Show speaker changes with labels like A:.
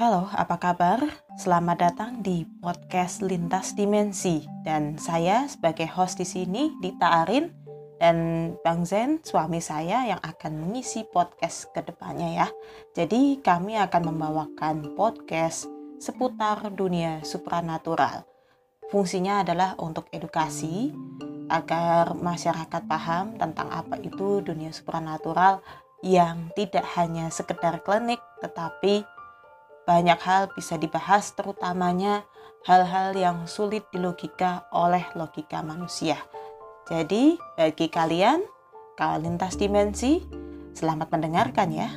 A: Halo, apa kabar? Selamat datang di podcast Lintas Dimensi dan saya sebagai host di sini Dita Arin dan Bang Zen suami saya yang akan mengisi podcast ke depannya ya. Jadi kami akan membawakan podcast seputar dunia supranatural. Fungsinya adalah untuk edukasi agar masyarakat paham tentang apa itu dunia supranatural yang tidak hanya sekedar klinik tetapi banyak hal bisa dibahas terutamanya hal-hal yang sulit dilogika oleh logika manusia. Jadi, bagi kalian, kalau lintas dimensi, selamat mendengarkan ya.